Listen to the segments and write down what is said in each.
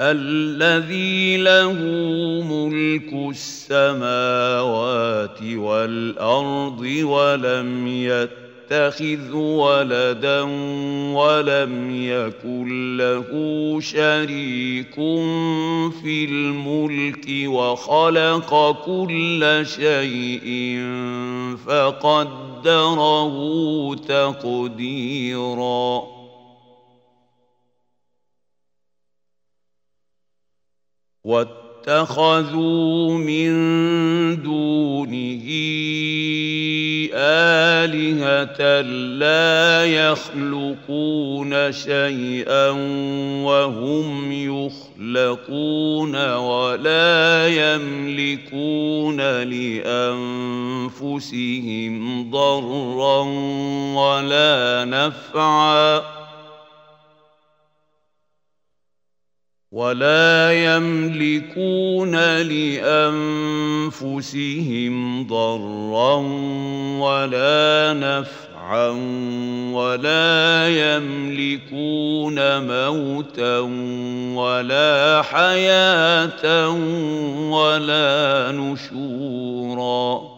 الذي له ملك السماوات والأرض ولم يتخذ ولدا ولم يكن له شريك في الملك وخلق كل شيء فقدره تقديرا. واتخذوا من دونه آلهة لا يخلقون شيئا وهم يخلقون ولا يملكون لأنفسهم ضرا ولا نفعا ولا يملكون لانفسهم ضرا ولا نفعا ولا يملكون موتا ولا حياه ولا نشورا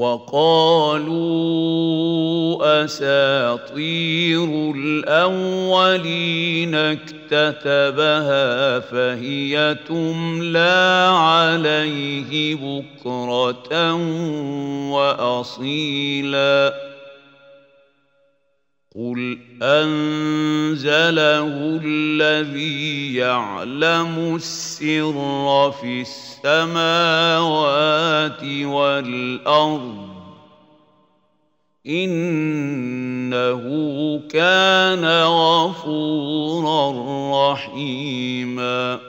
وقالوا أساطير الأولين اكتتبها فهي تملى عليه بكرة وأصيلا. قل انزله الذي يعلم السر في السماوات والارض انه كان غفورا رحيما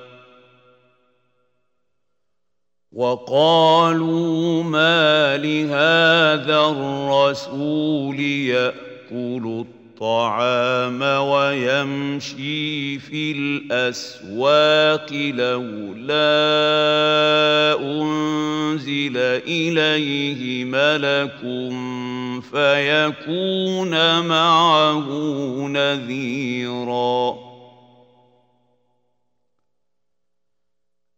وقالوا ما لهذا الرسول يأتي ياكل الطعام ويمشي في الاسواق لولا انزل اليه ملك فيكون معه نذيرا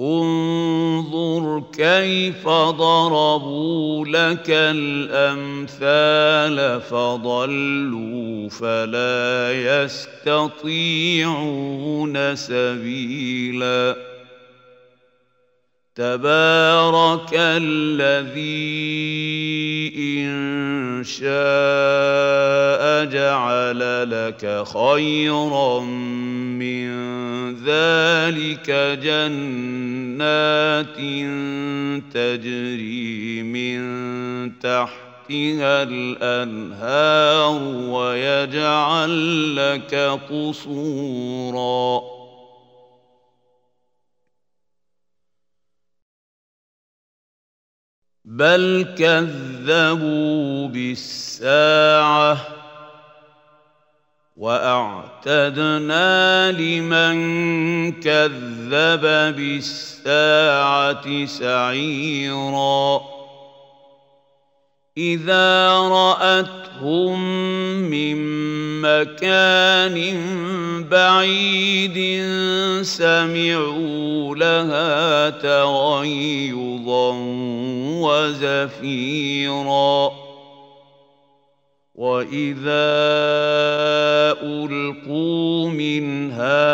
انظر كيف ضربوا لك الأمثال فضلوا فلا يستطيعون سبيلا. تبارك الذي ان شاء جعل لك خيرا من ذلك جنات تجري من تحتها الانهار ويجعل لك قصورا بل كذبوا بالساعة واعتدنا لمن كذب بالساعة سعيرا إذا رأتهم من مكان بعيد سمعوا لها تغيظا وزفيرا. وإذا ألقوا منها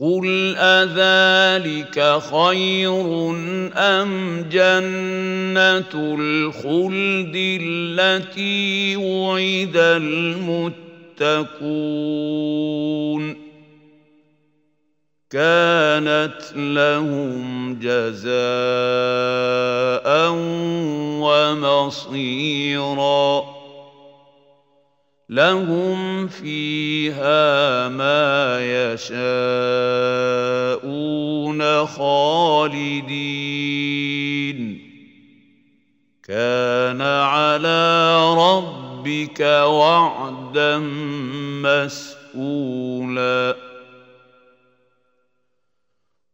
قل اذلك خير ام جنه الخلد التي وعد المتقون كانت لهم جزاء ومصيرا لهم فيها ما يشاءون خالدين. كان على ربك وعدا مسئولا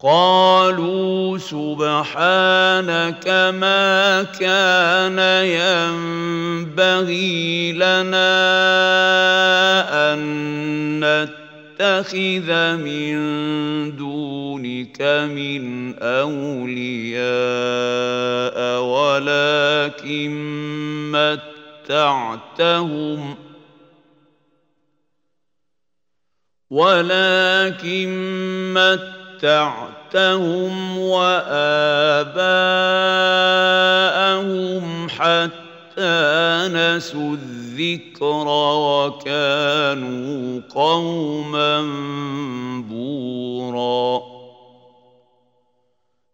قالوا سبحانك ما كان ينبغي لنا أن نتخذ من دونك من أولياء ولكن متعتهم. ولكن متعتهم. متعتهم وآباءهم حتى نسوا الذكر وكانوا قوما بوراً.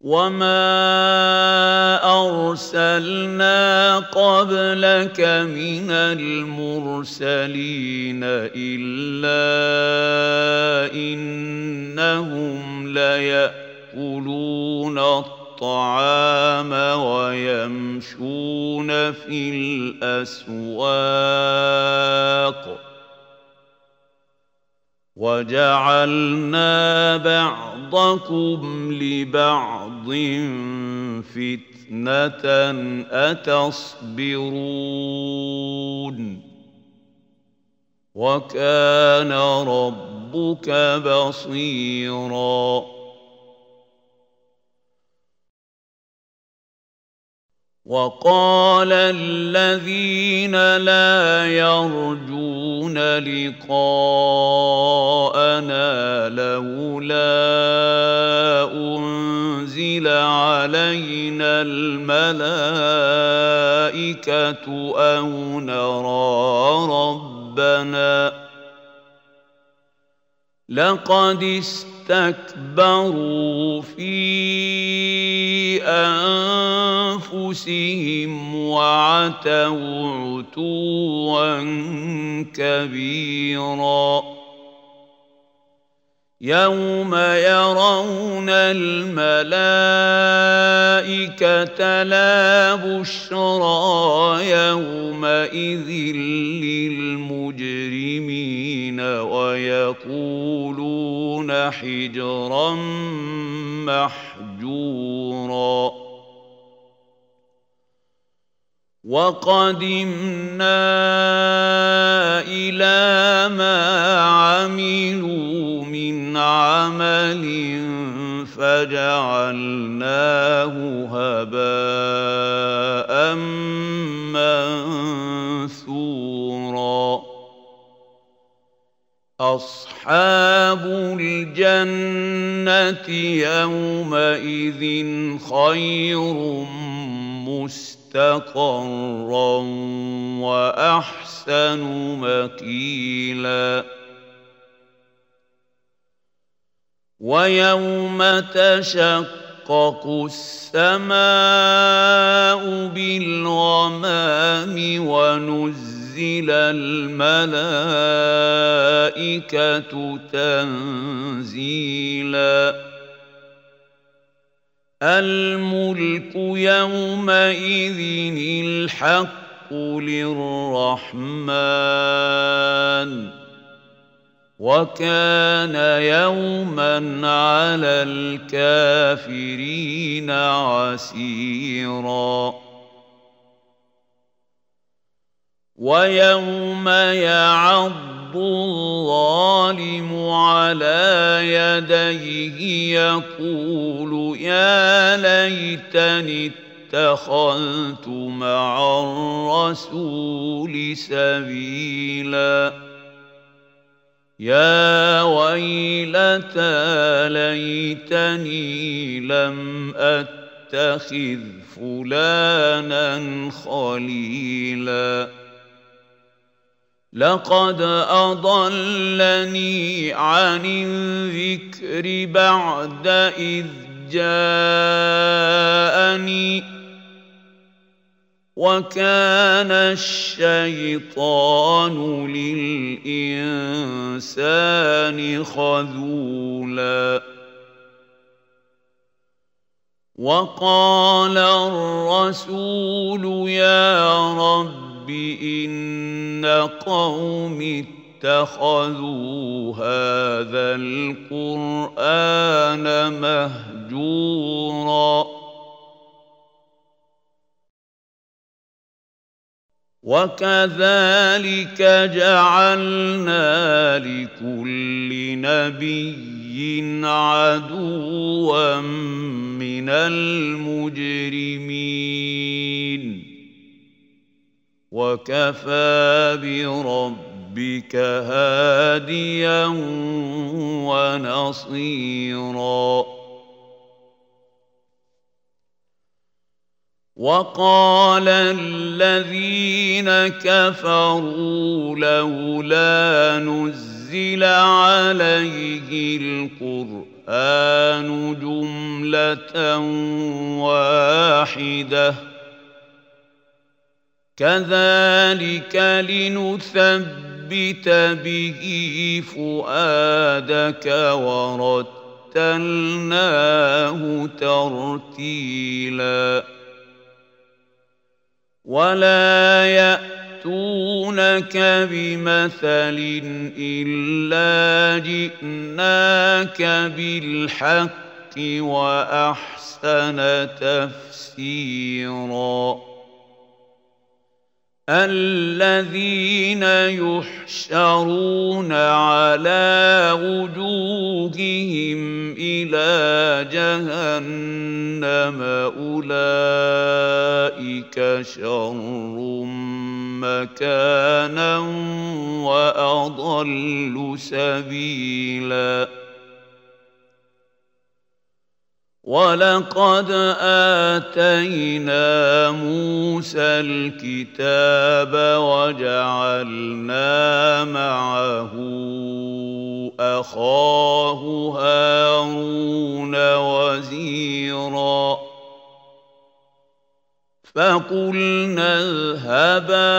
وما ارسلنا قبلك من المرسلين الا انهم ليأكلون الطعام ويمشون في الاسواق وجعلنا بعضكم لبعض فتنة أتصبرون وكان ربك بصيراً وقال الذين لا يرجون لقاءنا لولا أنزل علينا الملائكة أو نرى ربنا. لقد استكبروا في أنفسهم وعتوا عتوا كبيرا. يوم يرون الملائكه لا بشرى يومئذ للمجرمين ويقولون حجرا محجورا وقدمنا إلى ما عملوا من عمل فجعلناه هباء منثورا. أصحاب الجنة يومئذ خير مستقرا وأحسن مقيلا. ويوم تشقق السماء بالغمام ونزل الملائكة تنزيلا. الملك يومئذ الحق للرحمن وكان يوما على الكافرين عسيرا ويوم يعض الظالم على يديه يقول يا ليتني اتخذت مع الرسول سبيلا. يا ويلتى ليتني لم أتخذ فلانا خليلا. لقد أضلني عن الذكر بعد إذ جاءني وكان الشيطان للإنسان خذولا وقال الرسول يا رب إن قوم اتخذوا هذا القرآن مهجورا وكذلك جعلنا لكل نبي عدوا من المجرمين وكفى بربك هاديا ونصيرا. وقال الذين كفروا لولا نزل عليه القرآن جملة واحدة. كذلك لنثبت به فؤادك ورتلناه ترتيلا. ولا يأتونك بمثل إلا جئناك بالحق وأحسن تفسيرا. الذين يحشرون على وجوههم إلى جهنم أولئك شر مكانا وأضل سبيلا. ولقد اتينا موسى الكتاب وجعلنا معه اخاه هارون وزيرا فقلنا اذهبا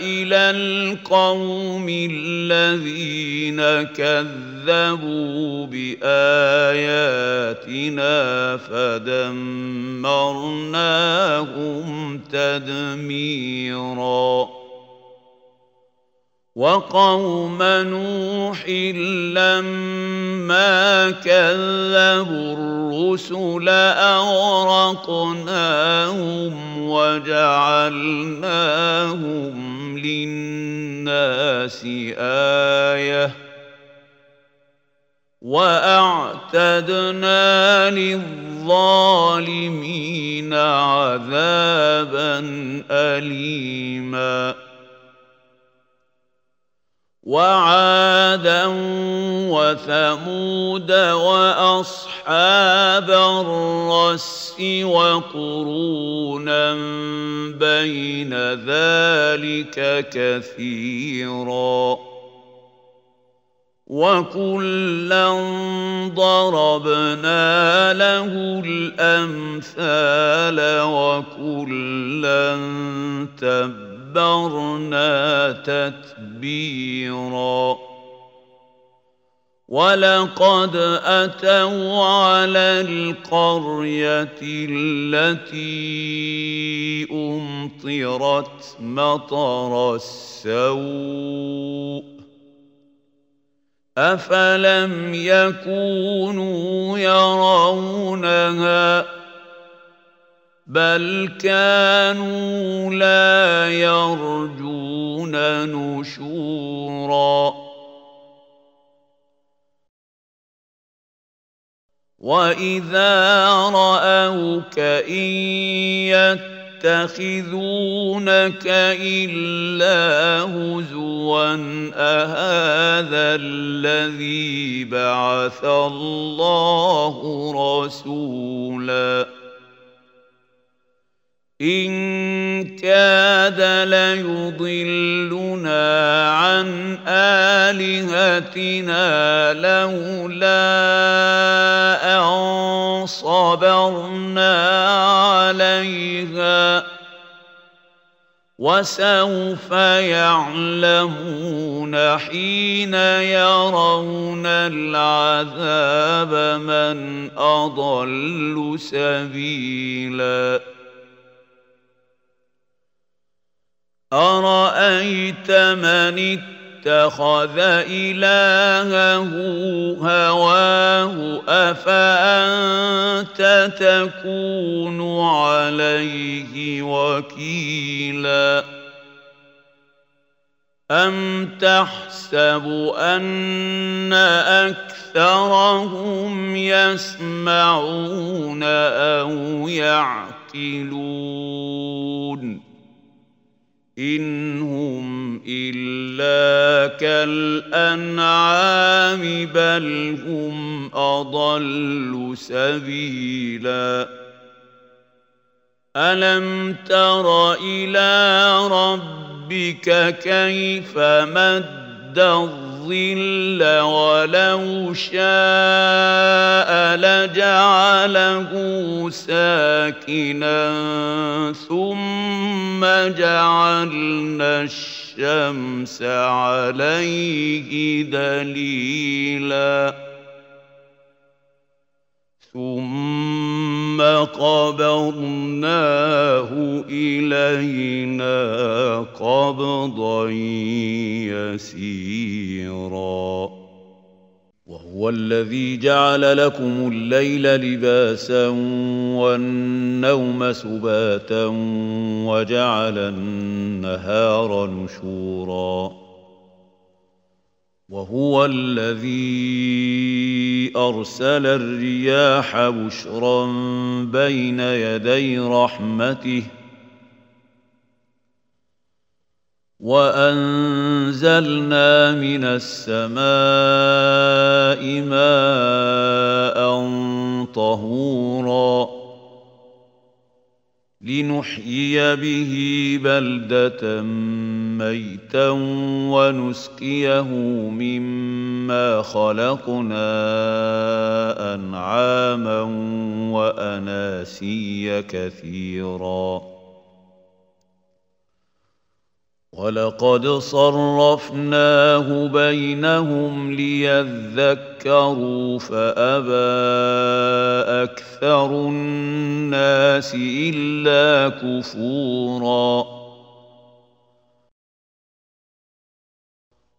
إلى القوم الذين كذبوا بآياتنا فدمرناهم تدميرا. وقوم نوح لما كذبوا الرسل أغرقناهم وجعلناهم للناس آية وأعتدنا للظالمين عذابا اليما وعادا وثمود وأصحاب الرس وقرونا بين ذلك كثيرا وكلا ضربنا له الأمثال وكلا تبعا دبرنا تتبيرا ولقد اتوا على القريه التي امطرت مطر السوء افلم يكونوا يرونها بل كانوا لا يرجون نشورا واذا راوك ان يتخذونك الا هزوا اهذا الذي بعث الله رسولا إن كاد ليضلنا عن آلهتنا لولا أن صبرنا عليها وسوف يعلمون حين يرون العذاب من أضل سبيلاً أرأيت من اتخذ إلهه هواه أفأنت تكون عليه وكيلا أم تحسب أن أكثرهم يسمعون أو يعقلون إن هم إلا كالأنعام بل هم أضل سبيلا ألم تر إلى ربك كيف مد ولو شاء لجعله ساكنا ثم جعلنا الشمس عليه دليلا ثم قبضناه الينا قبضا يسيرا. وهو الذي جعل لكم الليل لباسا والنوم سباتا وجعل النهار نشورا. وهو الذي أرسل الرياح بشرا بين يدي رحمته وأنزلنا من السماء ماء طهورا لنحيي به بلدة ميتا ونسقيه مما مما خلقنا انعاما واناسيا كثيرا ولقد صرفناه بينهم ليذكروا فابى أكثر الناس الا كفورا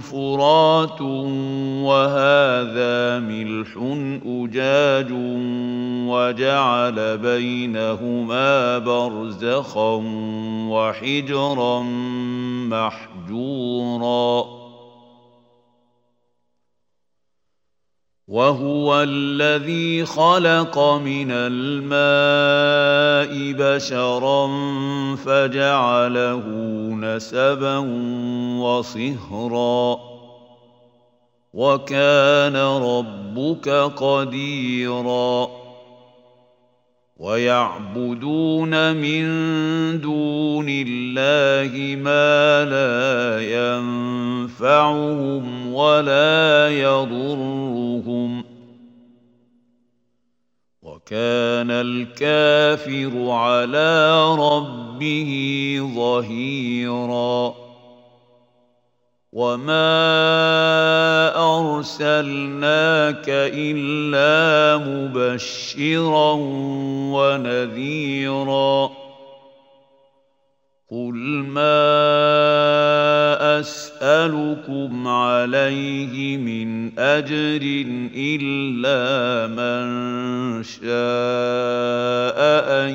فرات وهذا ملح أجاج وجعل بينهما برزخا وحجرا محجورا وهو الذي خلق من الماء بشرا فجعله نسبا وصهرا. وكان ربك قديرا. ويعبدون من دون الله ما لا ينفعهم ولا يضرهم. وكان الكافر على ربه ظهيراً. وما ارسلناك الا مبشرا ونذيرا قل ما اسالكم عليه من اجر الا من شاء ان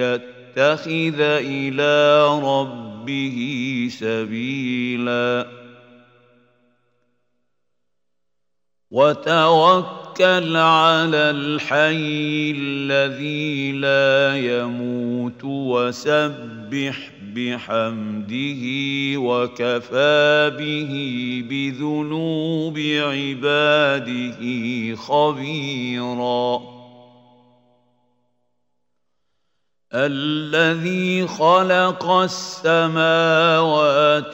يتخذ إلى ربه ربه سبيلا. وتوكل على الحي الذي لا يموت وسبح بحمده وكفى به بذنوب عباده خبيراً. الذي خلق السماوات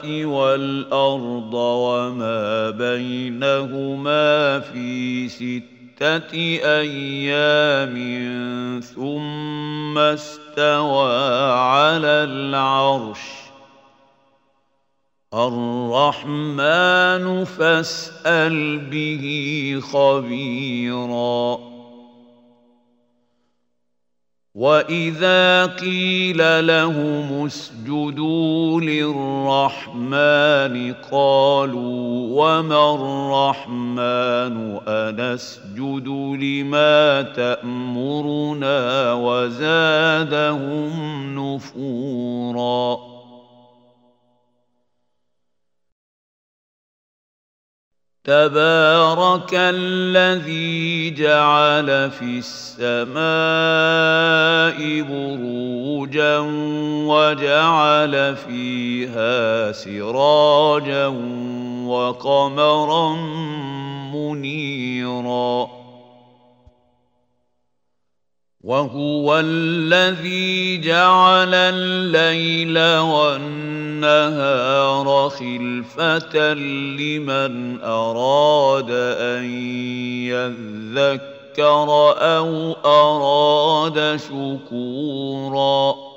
والأرض وما بينهما في ستة أيام ثم استوى على العرش. الرحمن فاسأل به خبيرا. واذا قيل لهم اسجدوا للرحمن قالوا وما الرحمن انسجد لما تامرنا وزادهم نفورا تبارك الذي جعل في السماء بروجا وجعل فيها سراجا وقمرا منيرا وهو الذي جعل الليل والنهار خلفة لمن أراد أن يذكر أو أراد شكوراً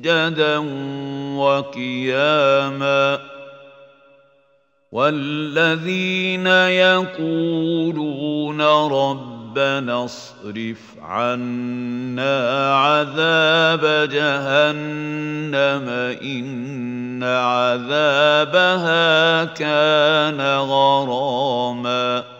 سجدا وقياما والذين يقولون ربنا اصرف عنا عذاب جهنم إن عذابها كان غراما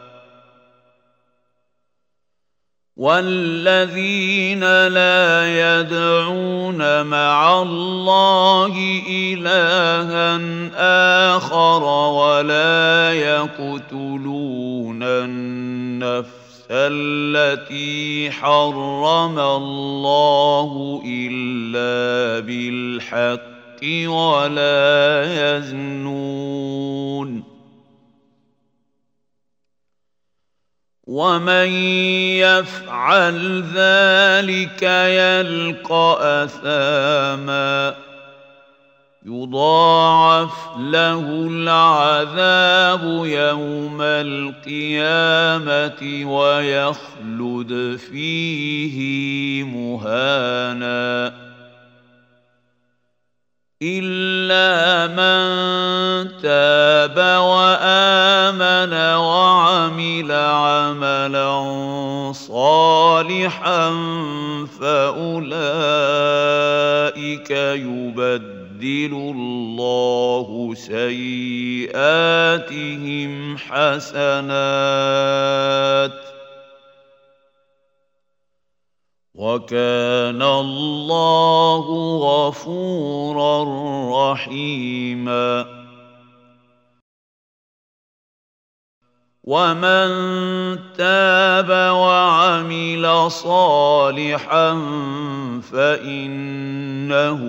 والذين لا يدعون مع الله إلها آخر ولا يقتلون النفس التي حرم الله إلا بالحق ولا يزنون ومن يفعل ذلك يلقى اثاما يضاعف له العذاب يوم القيامه ويخلد فيه مهانا إلا من تاب وآمن وعمل عملا صالحا فأولئك يبدل الله سيئاتهم حسنات وكان الله غفورا رحيما. ومن تاب وعمل صالحا فإنه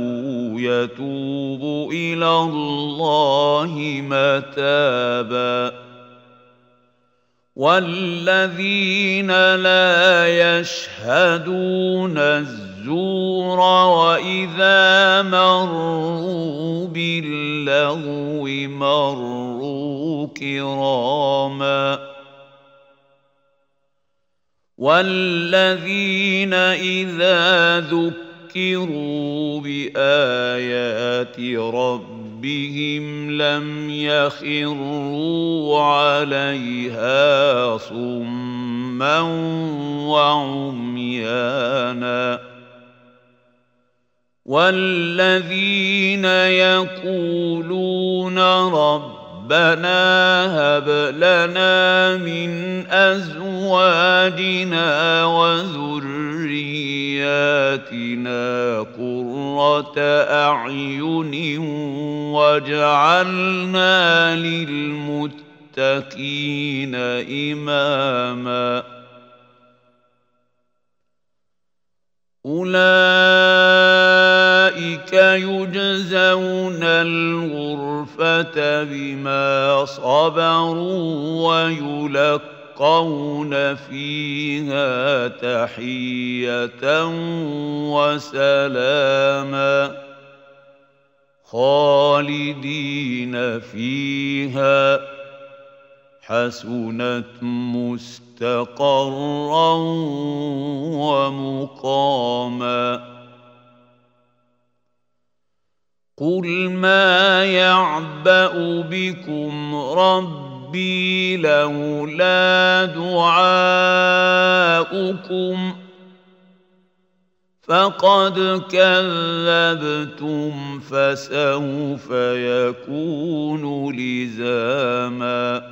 يتوب إلى الله متابا. والذين لا يشهدون الزور واذا مروا باللغو مروا كراما والذين اذا ذكروا بايات ربهم ربهم لم يخروا عليها صما وعميانا والذين يقولون رب ربنا هب لنا من ازواجنا وذرياتنا قرة أعين واجعلنا للمتقين إماما. أولئك يجزون الغرفة بما صبروا ويلقون فيها تحية وسلاما خالدين فيها حسنت مستقرا ومقاما قل ما يعبأ بكم ربي لولا دعاؤكم فقد كذبتم فسوف يكون لزاما